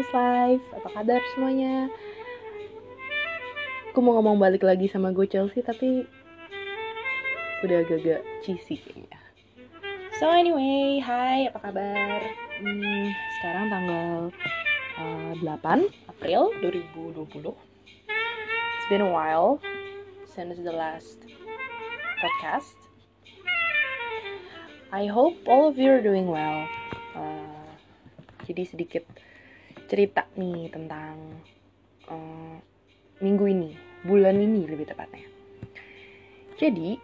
Chels Life? Apa kabar semuanya? Aku mau ngomong balik lagi sama gue Chelsea Tapi udah agak-agak cheesy kayaknya. So anyway, hai apa kabar? Hmm, sekarang tanggal uh, 8 April 2020 It's been a while since the last podcast. I hope all of you are doing well. Uh, jadi sedikit cerita nih tentang uh, minggu ini, bulan ini lebih tepatnya. Jadi,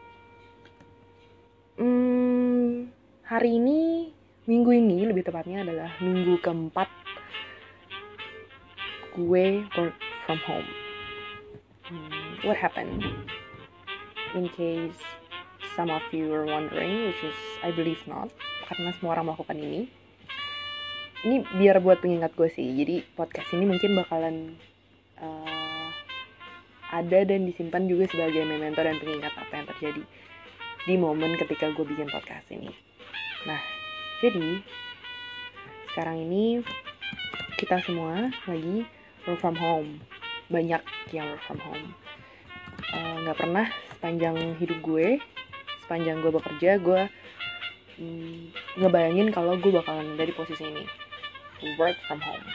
hmm, hari ini, minggu ini lebih tepatnya adalah minggu keempat gue work from home. Hmm, what happened? In case some of you are wondering, which is I believe not, karena semua orang melakukan ini ini biar buat pengingat gue sih. Jadi podcast ini mungkin bakalan uh, ada dan disimpan juga sebagai memento dan pengingat apa yang terjadi di momen ketika gue bikin podcast ini. Nah jadi sekarang ini kita semua lagi work from home. Banyak yang work from home. Eh, nggak uh, pernah sepanjang hidup gue sepanjang gue bekerja gue mm, ngebayangin kalau gue bakalan ada di posisi ini work from home.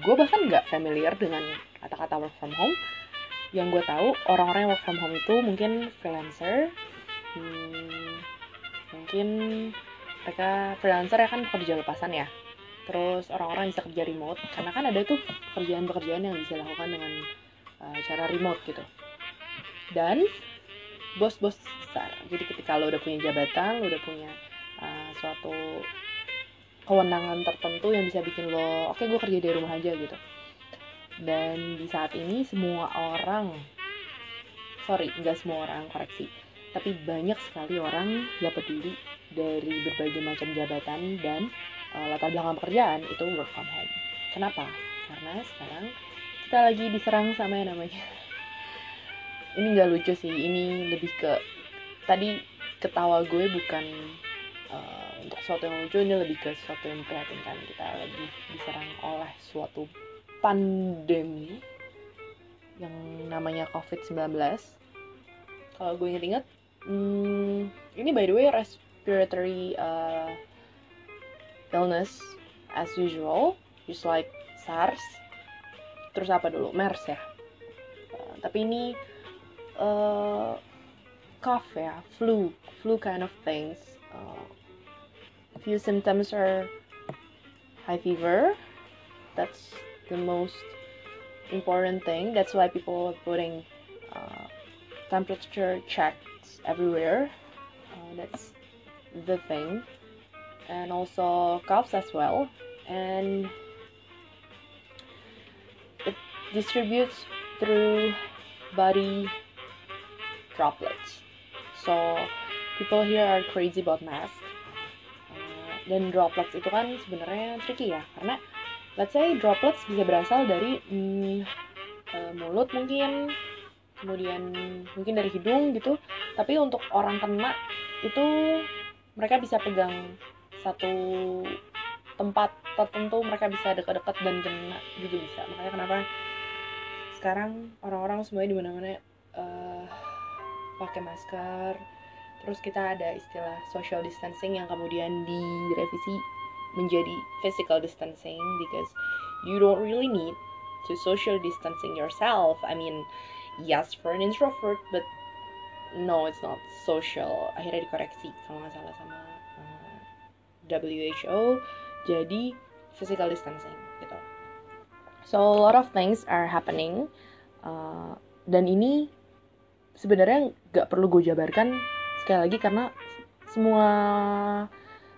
Gue bahkan nggak familiar dengan kata-kata work from home. Yang gue tahu orang-orang yang work from home itu mungkin freelancer, hmm, mungkin mereka freelancer ya kan kerja lepasan ya. Terus orang-orang bisa kerja remote karena kan ada tuh pekerjaan-pekerjaan yang bisa dilakukan dengan uh, cara remote gitu. Dan bos-bos besar. Jadi ketika lo udah punya jabatan, lo udah punya uh, suatu kewenangan tertentu yang bisa bikin lo oke okay, gue kerja dari rumah aja gitu. Dan di saat ini semua orang sorry nggak semua orang koreksi tapi banyak sekali orang yang peduli dari berbagai macam jabatan dan uh, latar belakang pekerjaan itu work from home. Kenapa? Karena sekarang kita lagi diserang sama yang namanya ini nggak lucu sih ini lebih ke tadi ketawa gue bukan uh, sesuatu yang lucu ini lebih ke sesuatu yang memprihatinkan kita lagi diserang oleh suatu pandemi yang namanya COVID-19 kalau gue inget-inget hmm, ini by the way respiratory uh, illness as usual just like SARS. Terus apa dulu? MERS ya. Uh, tapi ini uh, cough ya flu flu kind of things uh, few symptoms are high fever. That's the most important thing. That's why people are putting uh, temperature checks everywhere. Uh, that's the thing. And also coughs as well. And it distributes through body droplets. So people here are crazy about masks dan droplets itu kan sebenarnya tricky ya. Karena let's say droplets bisa berasal dari hmm, uh, mulut mungkin kemudian mungkin dari hidung gitu. Tapi untuk orang kena itu mereka bisa pegang satu tempat tertentu mereka bisa dekat-dekat dan kena juga bisa. Makanya kenapa sekarang orang-orang semuanya di mana-mana uh, pakai masker Terus kita ada istilah social distancing yang kemudian direvisi menjadi physical distancing because you don't really need to social distancing yourself. I mean, yes for an introvert, but no, it's not social. Akhirnya dikoreksi kalau nggak salah sama uh, WHO. Jadi physical distancing gitu. So a lot of things are happening. Uh, dan ini sebenarnya nggak perlu gue jabarkan sekali lagi karena semua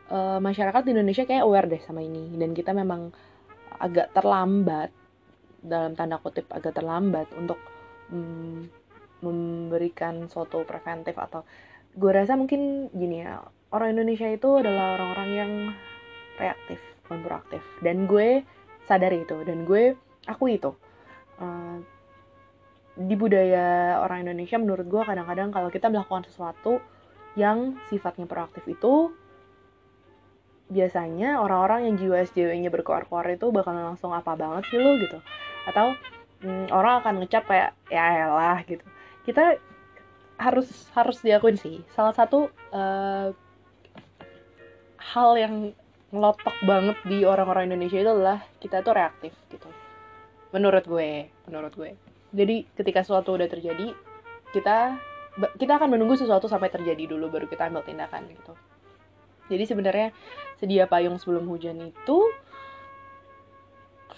uh, masyarakat di Indonesia kayak aware deh sama ini. Dan kita memang agak terlambat dalam tanda kutip agak terlambat untuk mm, memberikan suatu preventif atau gue rasa mungkin gini ya orang Indonesia itu adalah orang-orang yang reaktif bukan proaktif dan gue sadar itu dan gue aku itu. Uh, di budaya orang Indonesia menurut gue kadang-kadang kalau kita melakukan sesuatu yang sifatnya proaktif itu biasanya orang-orang yang jiwa SJW-nya berkoar-koar itu bakal langsung apa banget sih lo gitu. Atau hmm, orang akan ngecap kayak ya elah gitu. Kita harus harus diakuin sih. Salah satu uh, hal yang ngelotok banget di orang-orang Indonesia itu adalah kita tuh reaktif gitu. Menurut gue menurut gue jadi ketika sesuatu udah terjadi kita kita akan menunggu sesuatu sampai terjadi dulu baru kita ambil tindakan gitu jadi sebenarnya sedia payung sebelum hujan itu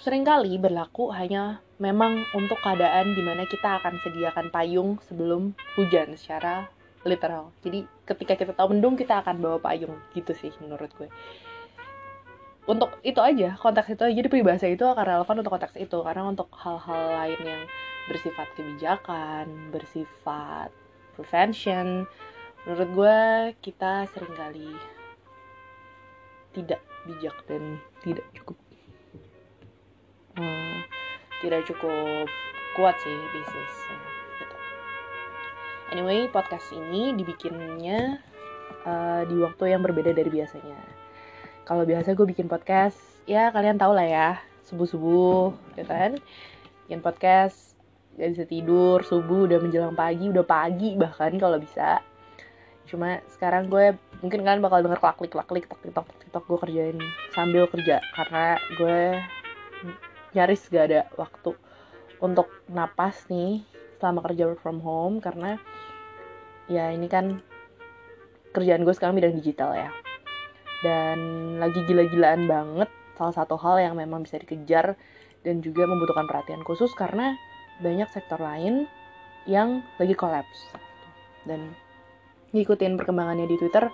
sering kali berlaku hanya memang untuk keadaan di mana kita akan sediakan payung sebelum hujan secara literal. Jadi ketika kita tahu mendung kita akan bawa payung gitu sih menurut gue. Untuk itu aja, konteks itu aja, jadi peribahasa itu akan relevan untuk konteks itu karena untuk hal-hal lain yang bersifat kebijakan, bersifat prevention, menurut gue kita sering kali tidak bijak dan tidak cukup uh, tidak cukup kuat sih bisnisnya gitu. Anyway, podcast ini dibikinnya uh, di waktu yang berbeda dari biasanya. Kalau biasa gue bikin podcast, ya kalian tau lah ya, subuh-subuh, gitu kan. Bikin podcast, gak bisa tidur, subuh udah menjelang pagi, udah pagi bahkan kalau bisa. Cuma sekarang gue mungkin kalian bakal denger klak klik klak klik tok tok tok gue kerjain sambil kerja. Karena gue nyaris gak ada waktu untuk napas nih selama kerja work from home. Karena ya ini kan kerjaan gue sekarang bidang digital ya dan lagi gila-gilaan banget salah satu hal yang memang bisa dikejar dan juga membutuhkan perhatian khusus karena banyak sektor lain yang lagi kolaps. Dan ngikutin perkembangannya di Twitter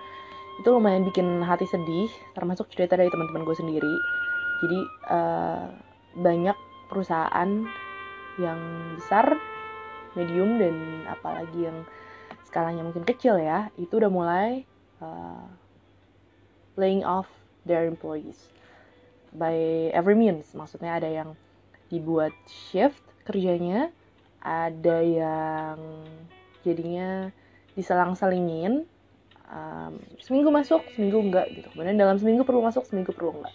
itu lumayan bikin hati sedih termasuk cerita dari teman-teman gue sendiri. Jadi uh, banyak perusahaan yang besar medium dan apalagi yang skalanya mungkin kecil ya itu udah mulai uh, laying off their employees by every means. Maksudnya ada yang dibuat shift kerjanya ada yang jadinya diselang-selingin um, seminggu masuk seminggu enggak gitu. Kemudian dalam seminggu perlu masuk seminggu perlu enggak.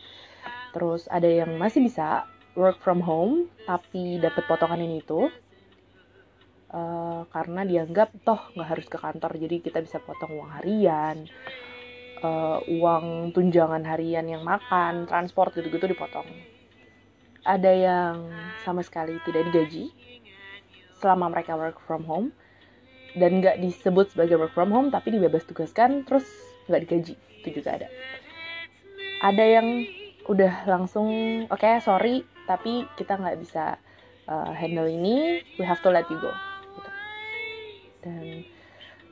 Terus ada yang masih bisa work from home tapi dapat potongan ini itu uh, karena dianggap toh nggak harus ke kantor jadi kita bisa potong uang harian uh, uang tunjangan harian yang makan transport gitu-gitu dipotong. Ada yang sama sekali tidak digaji selama mereka work from home dan nggak disebut sebagai work from home tapi dibebas tugaskan terus nggak digaji. Itu juga ada. Ada yang udah langsung oke okay, sorry tapi kita nggak bisa uh, handle ini we have to let you go gitu. dan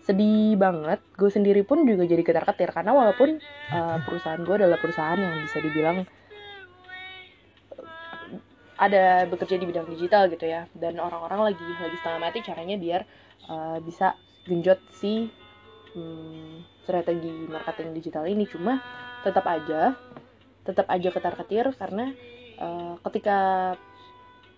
sedih banget. Gue sendiri pun juga jadi ketar ketir karena walaupun uh, perusahaan gue adalah perusahaan yang bisa dibilang ada bekerja di bidang digital gitu ya. Dan orang-orang lagi lagi setengah mati caranya biar uh, bisa genjot si hmm, strategi marketing digital ini. Cuma tetap aja tetap aja ketar ketir karena uh, ketika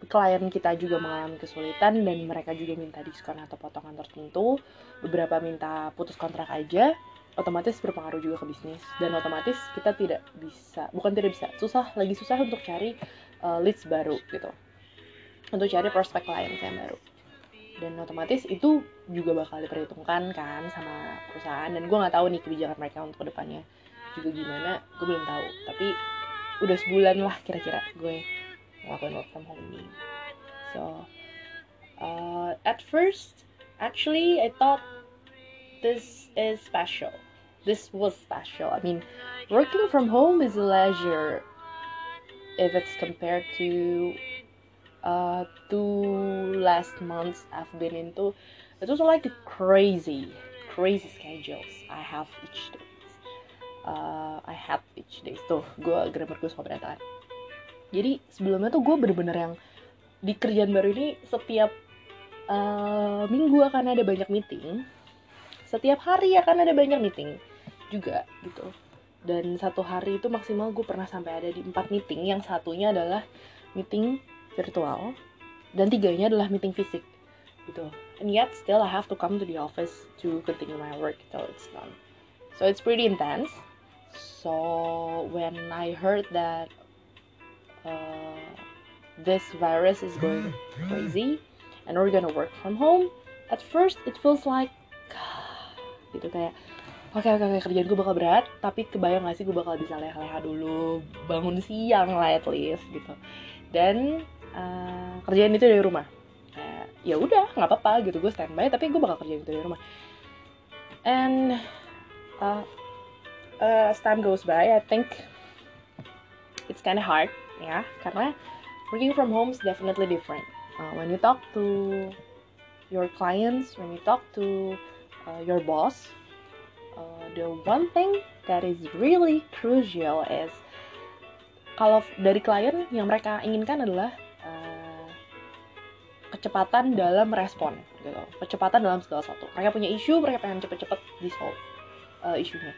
klien kita juga mengalami kesulitan dan mereka juga minta diskon atau potongan tertentu beberapa minta putus kontrak aja otomatis berpengaruh juga ke bisnis. Dan otomatis kita tidak bisa bukan tidak bisa susah lagi susah untuk cari uh, leads baru gitu. Untuk cari prospek klien yang baru. Dan otomatis itu juga bakal diperhitungkan kan sama perusahaan. Dan gue nggak tahu nih kebijakan mereka untuk ke depannya juga gimana gue belum tahu. Tapi udah sebulan lah kira-kira gue ngelakuin work from home. So uh, at first actually I thought this is special. This was special. I mean working from home is a leisure if it's compared to uh, two last months I've been into. It was like crazy crazy schedules I have each day uh, I have each day tuh gue grammar gue suka berantakan jadi sebelumnya tuh gue bener-bener yang di kerjaan baru ini setiap uh, minggu akan ada banyak meeting. Setiap hari akan ada banyak meeting juga gitu. Dan satu hari itu maksimal gue pernah sampai ada di empat meeting. Yang satunya adalah meeting virtual dan tiganya adalah meeting fisik gitu. And yet still I have to come to the office to continue my work till it's done. So it's pretty intense. So when I heard that uh, this virus is going crazy and we're gonna work from home. At first it feels like gitu kayak oke okay, oke okay, okay, kerjaan gue bakal berat tapi kebayang gak sih gue bakal bisa leha-leha dulu bangun siang lah at least gitu. Dan uh, kerjaan itu dari rumah. Uh, ya udah nggak apa-apa gitu gue standby tapi gue bakal kerjain itu dari rumah. And uh, uh, as time goes by I think it's kind of hard ya karena working from home is definitely different. Uh, when you talk to your clients when you talk to uh, your boss uh, the one thing that is really crucial is kalau dari klien yang mereka inginkan adalah uh, kecepatan dalam respon gitu. Kecepatan dalam segala sesuatu. Mereka punya isu mereka pengen cepet-cepet di solve uh, isunya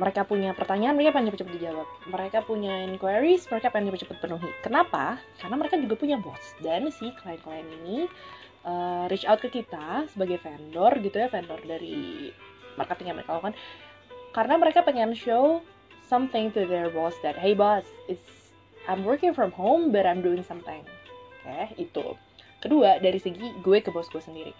mereka punya pertanyaan mereka pengen cepet-cepet dijawab. Mereka punya inquiries mereka pengen cepet-cepet penuhi. Kenapa? Karena mereka juga punya bos dan si klien-klien ini uh, reach out ke kita sebagai vendor gitu ya vendor dari marketing yang mereka lakukan. Karena mereka pengen show something to their boss that hey boss it's I'm working from home but I'm doing something. Oke okay, itu. Kedua dari segi gue ke bos gue sendiri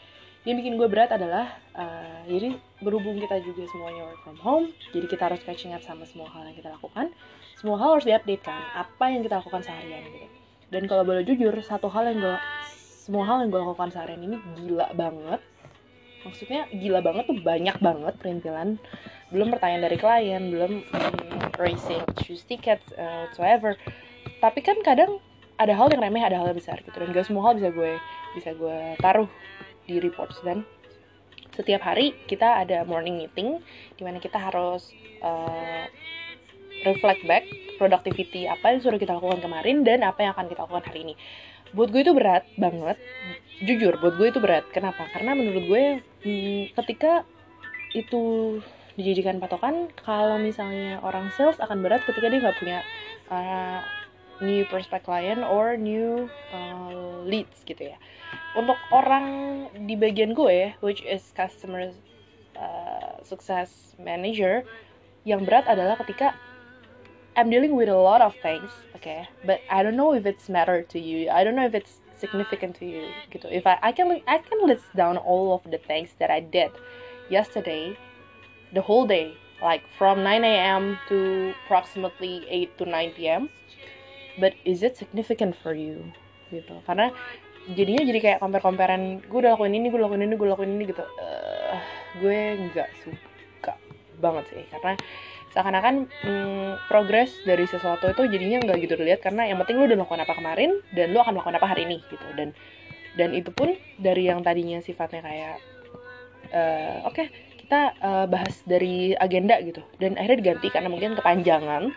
yang bikin gue berat adalah uh, jadi berhubung kita juga semuanya work from home jadi kita harus catching up sama semua hal yang kita lakukan semua hal harus diupdate kan apa yang kita lakukan seharian gitu. Dan kalau boleh jujur satu hal yang gue semua hal yang gue lakukan seharian ini gila banget. Maksudnya gila banget tuh banyak banget perintilan. Belum pertanyaan dari klien belum um, racing choose tickets uh, whatsoever. Tapi kan kadang ada hal yang remeh ada hal yang besar gitu dan gak semua hal bisa gue bisa gue taruh di reports dan setiap hari kita ada morning meeting di mana kita harus uh, reflect back productivity apa yang sudah kita lakukan kemarin dan apa yang akan kita lakukan hari ini. Buat gue itu berat banget. Jujur buat gue itu berat. Kenapa? Karena menurut gue hmm, ketika itu dijadikan patokan kalau misalnya orang sales akan berat ketika dia nggak punya uh, new prospect client or new uh, leads gitu ya untuk orang di bagian gue which is customer uh, success manager yang berat adalah ketika I'm dealing with a lot of things, okay, but I don't know if it's matter to you. I don't know if it's significant to you. Gitu. If I I can I can list down all of the things that I did yesterday, the whole day, like from 9 a.m. to approximately 8 to 9 p.m. But is it significant for you? Gitu. Karena jadinya jadi kayak compare-comparean gue udah lakuin ini, gue lakuin ini, gue lakuin ini gitu. Uh, gue nggak suka banget sih karena seakan-akan hmm, progres dari sesuatu itu jadinya nggak gitu dilihat karena yang penting lu udah melakukan apa kemarin dan lu akan melakukan apa hari ini gitu dan dan itu pun dari yang tadinya sifatnya kayak uh, oke okay, kita uh, bahas dari agenda gitu dan akhirnya diganti karena mungkin kepanjangan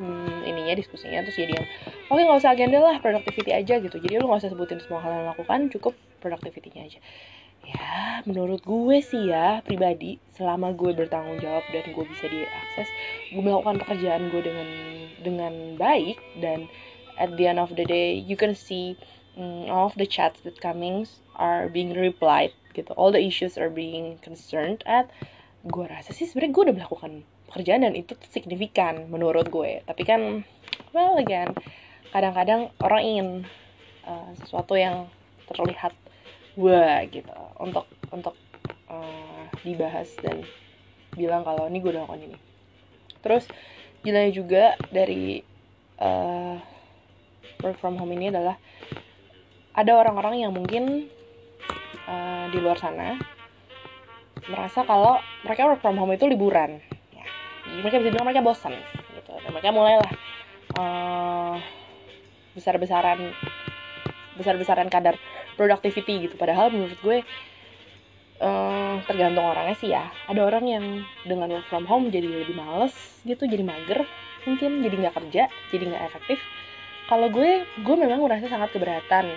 hmm, ininya diskusinya terus jadi yang oke okay, nggak usah agenda lah productivity aja gitu. Jadi lu nggak usah sebutin semua hal yang lakukan cukup productivity-nya aja. Ya menurut gue sih ya pribadi selama gue bertanggung jawab dan gue bisa diakses gue melakukan pekerjaan gue dengan dengan baik dan at the end of the day you can see um, all of the chats that coming are being replied gitu. All the issues are being concerned at gue rasa sih sebenarnya gue udah melakukan pekerjaan dan itu signifikan menurut gue. Tapi kan well again kadang-kadang orang ingin uh, sesuatu yang terlihat gue gitu. Untuk untuk uh, dibahas dan bilang kalau ini gue udah lakukan ini. Terus gilanya juga dari uh, work from home ini adalah ada orang-orang yang mungkin uh, di luar sana merasa kalau mereka work from home itu liburan mereka bisa bilang mereka bosan gitu. Dan mereka mulailah uh, besar-besaran besar-besaran kadar productivity gitu. Padahal menurut gue uh, tergantung orangnya sih ya. Ada orang yang dengan work from home jadi lebih males gitu jadi mager mungkin jadi nggak kerja jadi nggak efektif. Kalau gue gue memang merasa sangat keberatan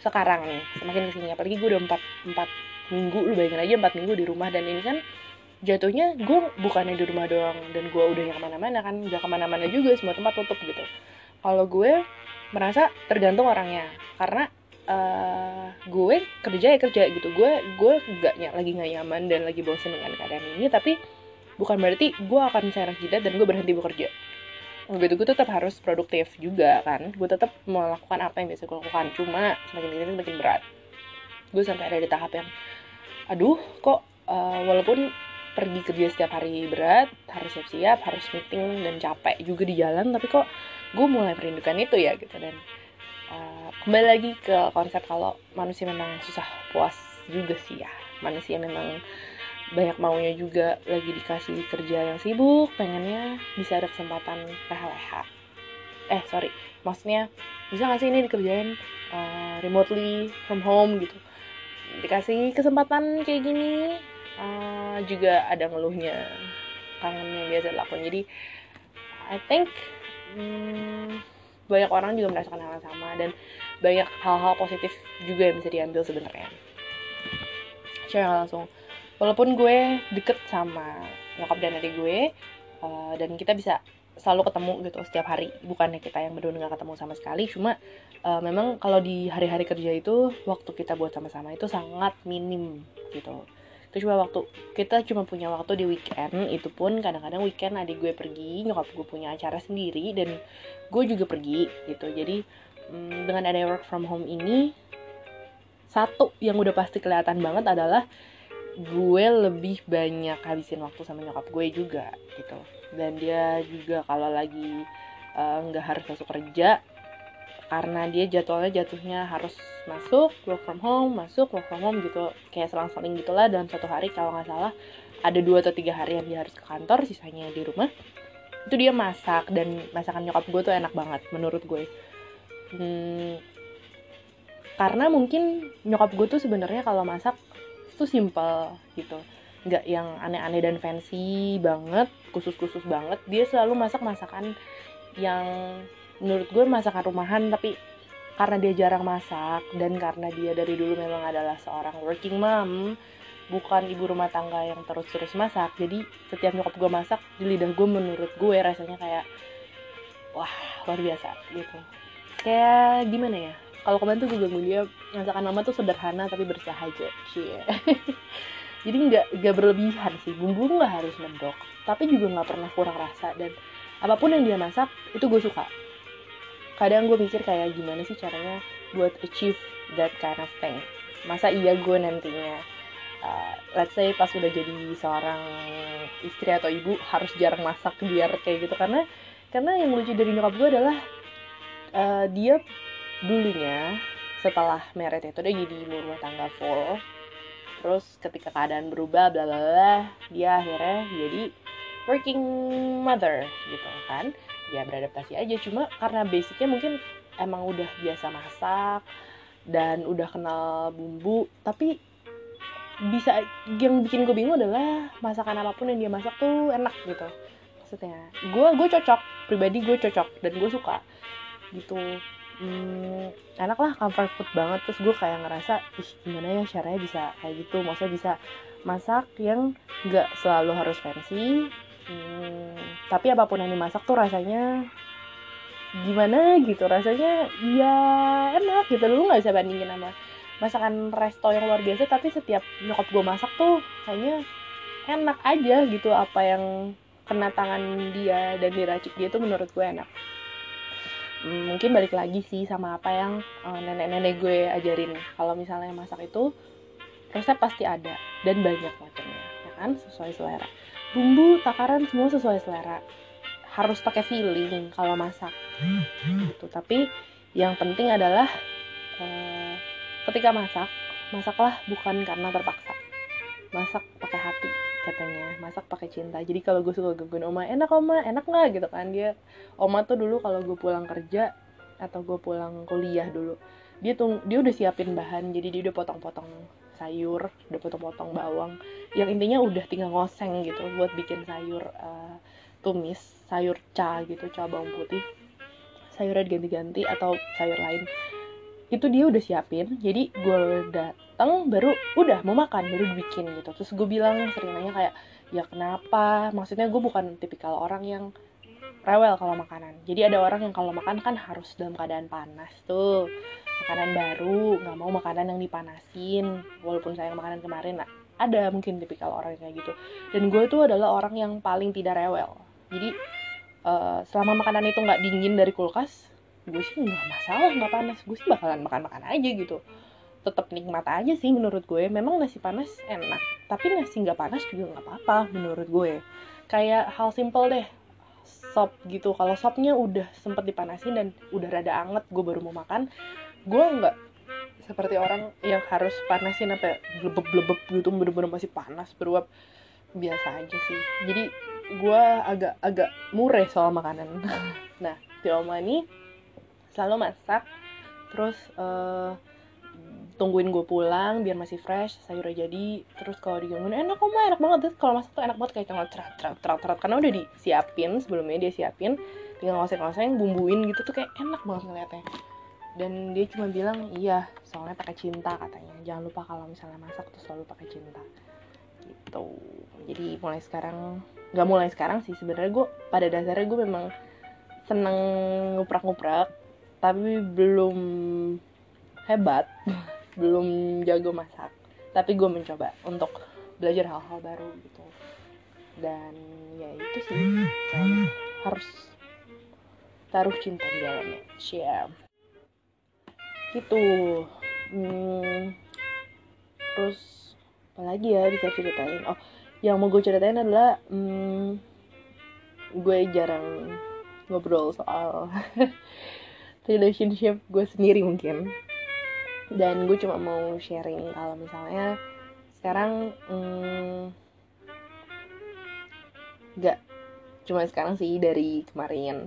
sekarang nih semakin ke sini. Apalagi gue udah empat empat minggu lu bayangin aja empat minggu di rumah dan ini kan jatuhnya gue bukannya di rumah doang dan gue udah yang ke mana-mana kan udah ke mana-mana juga semua tempat tutup gitu. Kalau gue merasa tergantung orangnya karena uh, gue kerja ya kerja gitu. Gue gue nggak lagi nggak nyaman dan lagi bosen dengan keadaan ini tapi bukan berarti gue akan serah jidat dan gue berhenti bekerja. Begitu gue tetap harus produktif juga kan. Gue tetap melakukan apa yang biasa gue lakukan cuma semakin ke sini semakin berat. Gue sampai ada di tahap yang aduh kok uh, walaupun pergi kerja setiap hari berat harus siap-siap harus meeting dan capek juga di jalan tapi kok gue mulai merindukan itu ya gitu. Dan uh, kembali lagi ke konsep kalau manusia memang susah puas juga sih ya. Manusia memang banyak maunya juga lagi dikasih kerja yang sibuk pengennya bisa ada kesempatan leha-leha. Eh sorry maksudnya bisa gak sih ini dikerjain uh, remotely from home gitu? Dikasih kesempatan kayak gini uh, juga ada ngeluhnya. Kangen yang biasa dilakukan jadi I think hmm, banyak orang juga merasakan hal yang sama dan banyak hal-hal positif juga yang bisa diambil sebenarnya. Share langsung. Walaupun gue deket sama nyokap dan adik gue uh, dan kita bisa selalu ketemu gitu setiap hari. Bukannya kita yang berdua nggak ketemu sama sekali cuma uh, memang kalau di hari-hari kerja itu waktu kita buat sama-sama itu sangat minim gitu itu cuma waktu kita cuma punya waktu di weekend itu pun kadang-kadang weekend adik gue pergi nyokap gue punya acara sendiri dan gue juga pergi gitu. Jadi um, dengan ada work from home ini satu yang udah pasti kelihatan banget adalah gue lebih banyak habisin waktu sama nyokap gue juga gitu. Dan dia juga kalau lagi eh, nggak uh, harus masuk kerja karena dia jadwalnya jatuhnya harus masuk work from home masuk work from home gitu. Kayak selang-seling gitulah dalam satu hari kalau nggak salah. Ada dua atau tiga hari yang dia harus ke kantor sisanya di rumah. Itu dia masak dan masakan nyokap gue tuh enak banget menurut gue. Hmm, karena mungkin nyokap gue tuh sebenarnya kalau masak tuh simple gitu. Nggak yang aneh-aneh dan fancy banget khusus-khusus banget. Dia selalu masak masakan yang menurut gue masakan rumahan tapi karena dia jarang masak dan karena dia dari dulu memang adalah seorang working mom bukan ibu rumah tangga yang terus-terus masak jadi setiap nyokap gue masak di lidah gue menurut gue rasanya kayak wah luar biasa gitu. Kayak gimana ya kalau kemarin tuh gue bilang dia masakan mama tuh sederhana tapi bersahaja cie. Jadi nggak nggak berlebihan sih bumbu nggak harus medok tapi juga nggak pernah kurang rasa dan apa pun yang dia masak itu gue suka kadang gue mikir kayak gimana sih caranya buat achieve that kind of thing? Masa iya gue nantinya uh, let's say pas udah jadi seorang istri atau ibu harus jarang masak biar kayak gitu. Karena karena yang lucu dari nyokap gue adalah uh, dia dulunya setelah meret itu dia jadi ibu rumah tangga full. Terus ketika keadaan berubah bla bla bla dia akhirnya jadi working mother gitu kan ya beradaptasi aja. Cuma karena basicnya mungkin emang udah biasa masak dan udah kenal bumbu tapi bisa yang bikin gue bingung adalah masakan apa pun yang dia masak tuh enak gitu. Maksudnya gue gue cocok pribadi gue cocok dan gue suka gitu. Hmm, enak lah comfort food banget. Terus gue kayak ngerasa ih gimana ya caranya bisa kayak gitu? Maksudnya bisa masak yang nggak selalu harus fancy tapi apa pun yang dimasak tuh rasanya gimana gitu? Rasanya ya enak gitu. Lu nggak bisa bandingin sama masakan resto yang luar biasa tapi setiap nyokap gue masak tuh kayaknya enak aja gitu. Apa yang kena tangan dia dan diracik dia tuh menurut gue enak. Hmm, mungkin balik lagi sih sama apa yang uh, nenek-nenek gue ajarin. Kalau misalnya masak itu resep pasti ada dan banyak macamnya kan sesuai selera. Bumbu takaran semua sesuai selera. Harus pakai feeling kalau masak. Gitu. Tapi yang penting adalah uh, ketika masak masaklah bukan karena terpaksa. Masak pakai hati katanya. Masak pakai cinta. Jadi kalau gue suka gangguin oma enak oma enak nggak? Gitu kan. Dia oma tuh dulu kalau gue pulang kerja atau gue pulang kuliah dulu dia tuh dia udah siapin bahan. Jadi dia udah potong-potong sayur udah potong-potong bawang yang intinya udah tinggal ngoseng gitu buat bikin sayur uh, tumis sayur ca gitu ca bawang putih. Sayurnya diganti-ganti atau sayur lain. Itu dia udah siapin jadi gue udah datang baru udah mau makan baru dibikin gitu. Terus gue bilang sering nanya kayak ya kenapa? Maksudnya gue bukan tipikal orang yang rewel kalau makanan. Jadi ada orang yang kalau makan kan harus dalam keadaan panas tuh makanan baru nggak mau makanan yang dipanasin walaupun saya makanan kemarin lah ada mungkin tipikal orang kayak gitu. Dan gue tuh adalah orang yang paling tidak rewel. Jadi uh, selama makanan itu nggak dingin dari kulkas gue sih nggak masalah nggak panas. Gue sih bakalan makan makan aja gitu. Tetap nikmat aja sih menurut gue. Memang nasi panas enak tapi nasi nggak panas juga nggak apa-apa menurut gue. Kayak hal simple deh sop gitu. Kalau sopnya udah sempet dipanasin dan udah rada anget gue baru mau makan gue nggak seperti orang yang harus panasin apa blebeb blebeb gitu bener-bener masih panas beruap. Biasa aja sih. Jadi gue agak agak mureh soal makanan. Nah di oma ini selalu masak terus uh, tungguin gue pulang biar masih fresh sayurnya jadi. Terus kalau digangguin enak kok enak banget. Kalau masak tuh enak banget kayak tinggal cerat cerat cerat cerat karena udah disiapin sebelumnya dia siapin. Tinggal ngosek ngosek bumbuin gitu tuh kayak enak banget ngeliatnya dan dia cuma bilang iya soalnya pakai cinta katanya. Jangan lupa kalau misalnya masak tuh selalu pakai cinta. Gitu. Jadi mulai sekarang nggak mulai sekarang sih sebenarnya. Gue pada dasarnya gue memang seneng nguprak-nguprak tapi belum hebat belum jago masak. Tapi gue mencoba untuk belajar hal-hal baru gitu. Dan ya itu sih. Harus taruh cinta di dalamnya. Share gitu. Hmm, terus apa lagi ya bisa ceritain? Oh yang mau gue ceritain adalah hmm, gue jarang ngobrol soal relationship gue sendiri mungkin. Dan gue cuma mau sharing kalau misalnya sekarang hmm, cuma sekarang sih dari kemarin.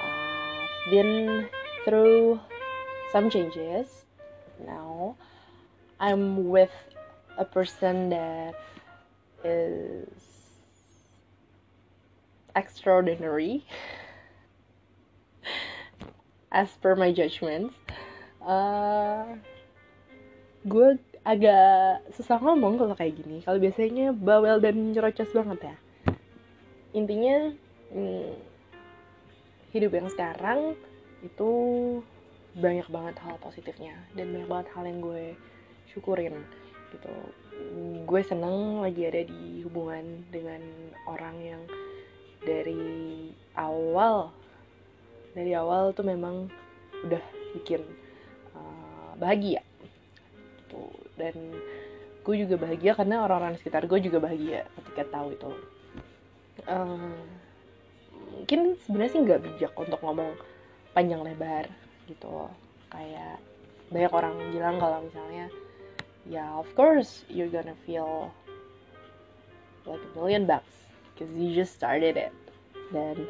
Uh, been through some changes. Now I'm with a person that is extraordinary as per my judgments uh, gue agak susah ngomong kalau kayak gini. Kalau biasanya bawel dan nyerocos banget ya. Intinya hmm, hidup yang sekarang itu banyak banget hal positifnya dan banyak banget hal yang gue syukurin gitu. Gue seneng lagi ada di hubungan dengan orang yang dari awal dari awal tuh memang udah bikin bahagia gitu. Dan gue juga bahagia karena orang-orang sekitar gue juga bahagia ketika tahu itu. Uh, mungkin sebenarnya sih nggak bijak untuk ngomong panjang lebar gitu. Kayak banyak orang bilang kalau misalnya ya of course you're gonna feel like a million bucks because you just started it. Dan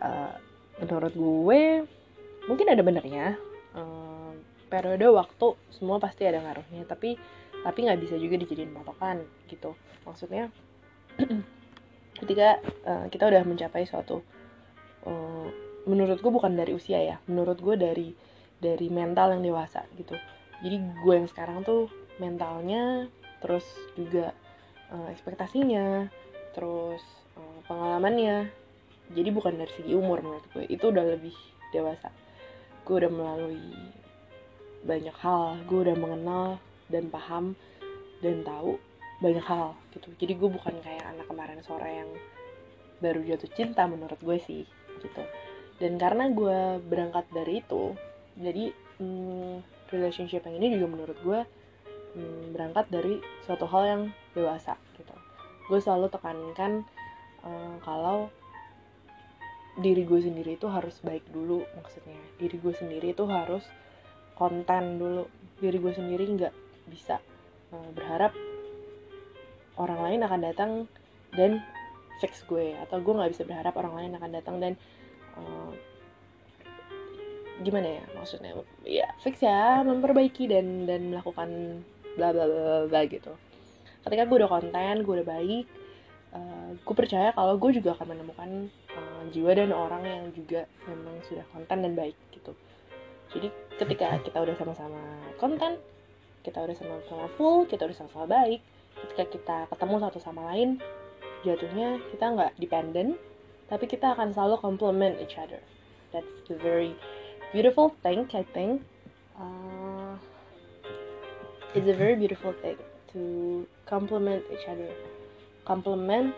uh, menurut gue mungkin ada benernya uh, periode waktu semua pasti ada ngaruhnya tapi tapi nggak bisa juga dijadiin patokan gitu. Maksudnya ketika uh, kita udah mencapai suatu uh, menurut gue bukan dari usia ya menurut gue dari dari mental yang dewasa gitu. Jadi gue yang sekarang tuh mentalnya terus juga uh, ekspektasinya terus uh, pengalamannya. Jadi bukan dari segi umur menurut gue itu udah lebih dewasa. Gue udah melalui banyak hal gue udah mengenal dan paham dan tahu banyak hal gitu. Jadi gue bukan kayak anak kemarin sore yang baru jatuh cinta menurut gue sih gitu dan karena gue berangkat dari itu jadi hmm, relationship yang ini juga menurut gue hmm, berangkat dari suatu hal yang dewasa gitu. Gue selalu tekankan hmm, kalau diri gue sendiri itu harus baik dulu maksudnya. Diri gue sendiri itu harus konten dulu. Diri gue sendiri nggak bisa uh, berharap orang lain akan datang dan fix gue atau gue nggak bisa berharap orang lain akan datang dan uh, gimana ya maksudnya? Ya fix ya memperbaiki dan dan melakukan bla bla bla bla gitu. Ketika gue udah konten gue udah baik uh, gue percaya kalau gue juga akan menemukan uh, jiwa dan orang yang juga memang sudah konten dan baik gitu. Jadi ketika kita udah sama-sama konten kita udah sama-sama full kita udah sama-sama baik ketika kita ketemu satu sama lain jatuhnya kita nggak dependent tapi kita akan selalu complement each other. That's the very beautiful thing I think. Uh, it's a very beautiful thing to complement each other. Compliment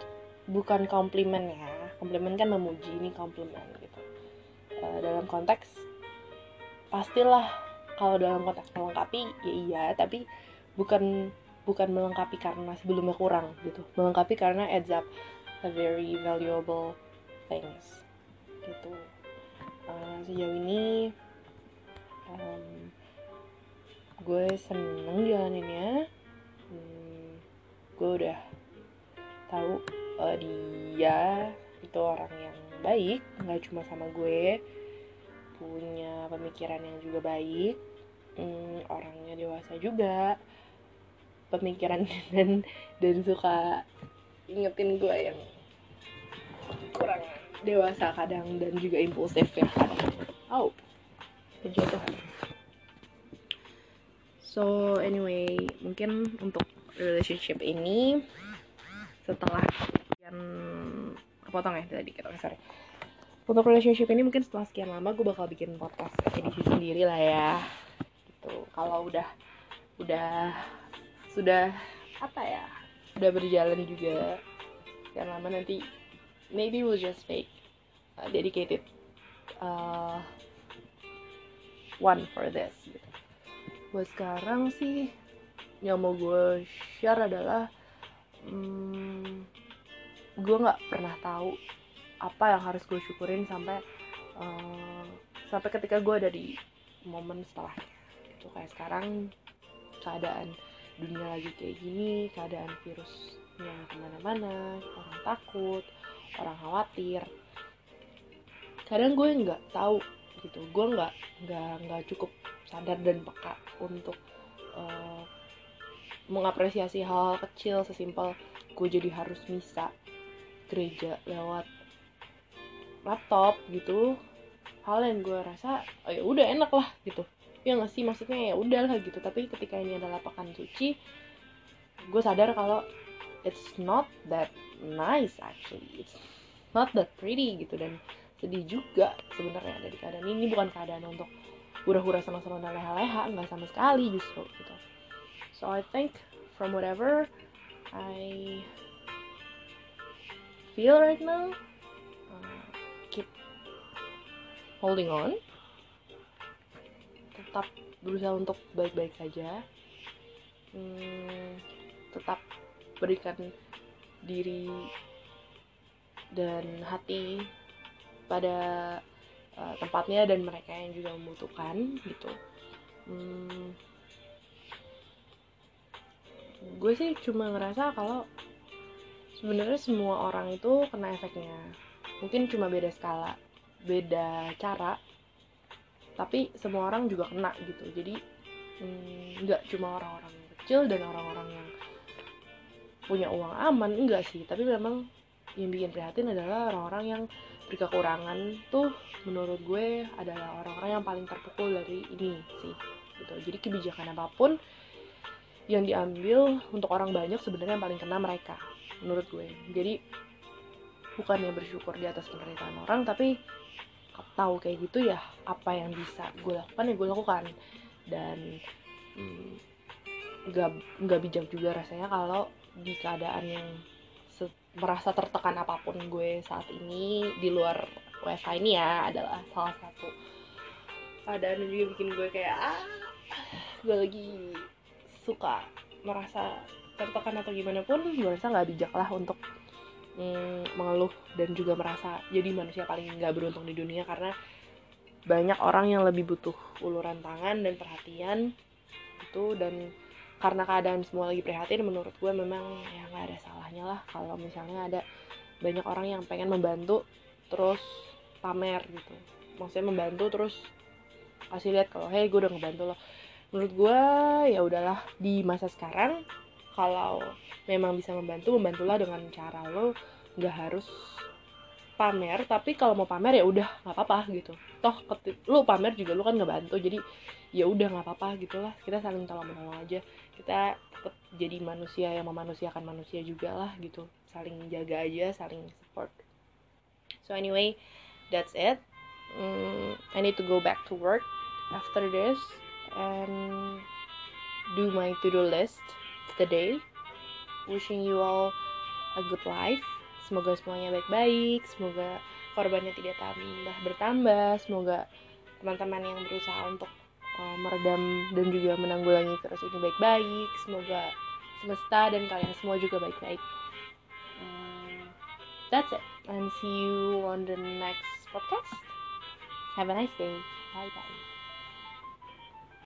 bukan komplimen ya. Komplimen kan memuji ini komplimen gitu. Uh, dalam konteks pastilah kalau dalam konteks melengkapi ya iya. Tapi bukan bukan melengkapi karena sebelumnya kurang gitu. Melengkapi karena adds up a very valuable things gitu. Uh, sejauh ini um, gue seneng jalaninnya. Hmm, gue udah tahu uh, dia itu orang yang baik nggak cuma sama gue. Punya pemikiran yang juga baik hmm, orangnya dewasa juga. Pemikiran dan dan suka ingetin gue yang kurang dewasa kadang dan juga impulsif ya. Kadang oh kejatuhan. So anyway mungkin untuk relationship ini setelah sekian kepotong ya tadi kita sorry. Untuk relationship ini mungkin setelah sekian lama gue bakal bikin podcast edisi sendiri lah ya. Gitu. Kalau udah udah sudah apa ya udah berjalan juga sekian lama nanti maybe we'll just make a dedicated uh, one for this gitu. buat sekarang sih yang mau gue share adalah hmm, gue nggak pernah tahu apa yang harus gue syukurin sampai uh, sampai ketika gue ada di momen setelahnya itu kayak sekarang keadaan dunia lagi kayak gini keadaan virusnya ke mana-mana orang takut orang khawatir. Kadang gue nggak tahu gitu. Gue nggak nggak nggak cukup sadar dan peka untuk uh, mengapresiasi hal, hal kecil sesimpel gue jadi harus misa gereja lewat laptop gitu. Hal yang gue rasa oh ya udah enak lah gitu. Ya nggak sih? Maksudnya ya udah lah gitu. Tapi ketika ini adalah pekan suci gue sadar kalau it's not that nice actually. It's not that pretty gitu. Dan sedih juga sebenarnya dari keadaan ini. Bukan keadaan untuk hura-hura sama-sama dan leha-leha nggak sama sekali justru gitu. So I think from whatever I feel right now uh, keep holding on. Tetap berusaha untuk baik-baik saja hmm, tetap berikan diri dan hati pada uh, tempatnya dan mereka yang juga membutuhkan gitu. Hmm, gue sih cuma ngerasa kalau sebenarnya semua orang itu kena efeknya. Mungkin cuma beda skala beda cara tapi semua orang juga kena gitu. Jadi mm, nggak hmm, cuma orang-orang kecil dan orang-orang yang punya uang aman enggak sih. Tapi memang yang bikin prihatin adalah orang-orang yang berkekurangan tuh menurut gue adalah orang-orang yang paling terpukul dari ini sih gitu. Jadi kebijakan apa pun yang diambil untuk orang banyak sebenarnya yang paling kena mereka menurut gue. Jadi bukannya bersyukur di atas penderitaan orang tapi tahu kayak gitu ya apa yang bisa gue lakukan ya gue lakukan. Dan hmm, nggak hmm, nggak bijak juga rasanya kalau di keadaan yang merasa tertekan apa pun gue saat ini di luar WFH ini ya adalah salah satu keadaan yang juga bikin gue kayak ah gue lagi suka merasa tertekan atau gimana pun gue rasa nggak bijak lah untuk mm, mengeluh dan juga merasa jadi manusia paling nggak beruntung di dunia karena banyak orang yang lebih butuh uluran tangan dan perhatian itu dan karena keadaan semua lagi prihatin menurut gue memang ya nggak ada salahnya lah kalau misalnya ada banyak orang yang pengen membantu terus pamer gitu. Maksudnya membantu terus kasih lihat kalau hey gue udah ngebantu lo. Menurut gue ya udahlah di masa sekarang kalau memang bisa membantu membantulah dengan cara lo. Nggak harus pamer tapi kalau mau pamer ya udah nggak apa-apa gitu toh lo pamer juga lo kan ngebantu jadi ya udah nggak apa-apa gitulah kita saling tolong menolong aja. Kita tetap jadi manusia yang memanusiakan manusia juga lah gitu saling jaga aja saling support. So anyway that's it. Mm, I need to go back to work after this and do my to-do list the day. Wishing you all a good life. Semoga semuanya baik-baik semoga korbannya tidak tambah bertambah. Semoga teman-teman yang berusaha untuk uh, meredam dan juga menanggulangi virus ini baik-baik. Semoga semesta dan kalian semua juga baik-baik. Uh, that's it. And see you on the next podcast. Have a nice day. Bye bye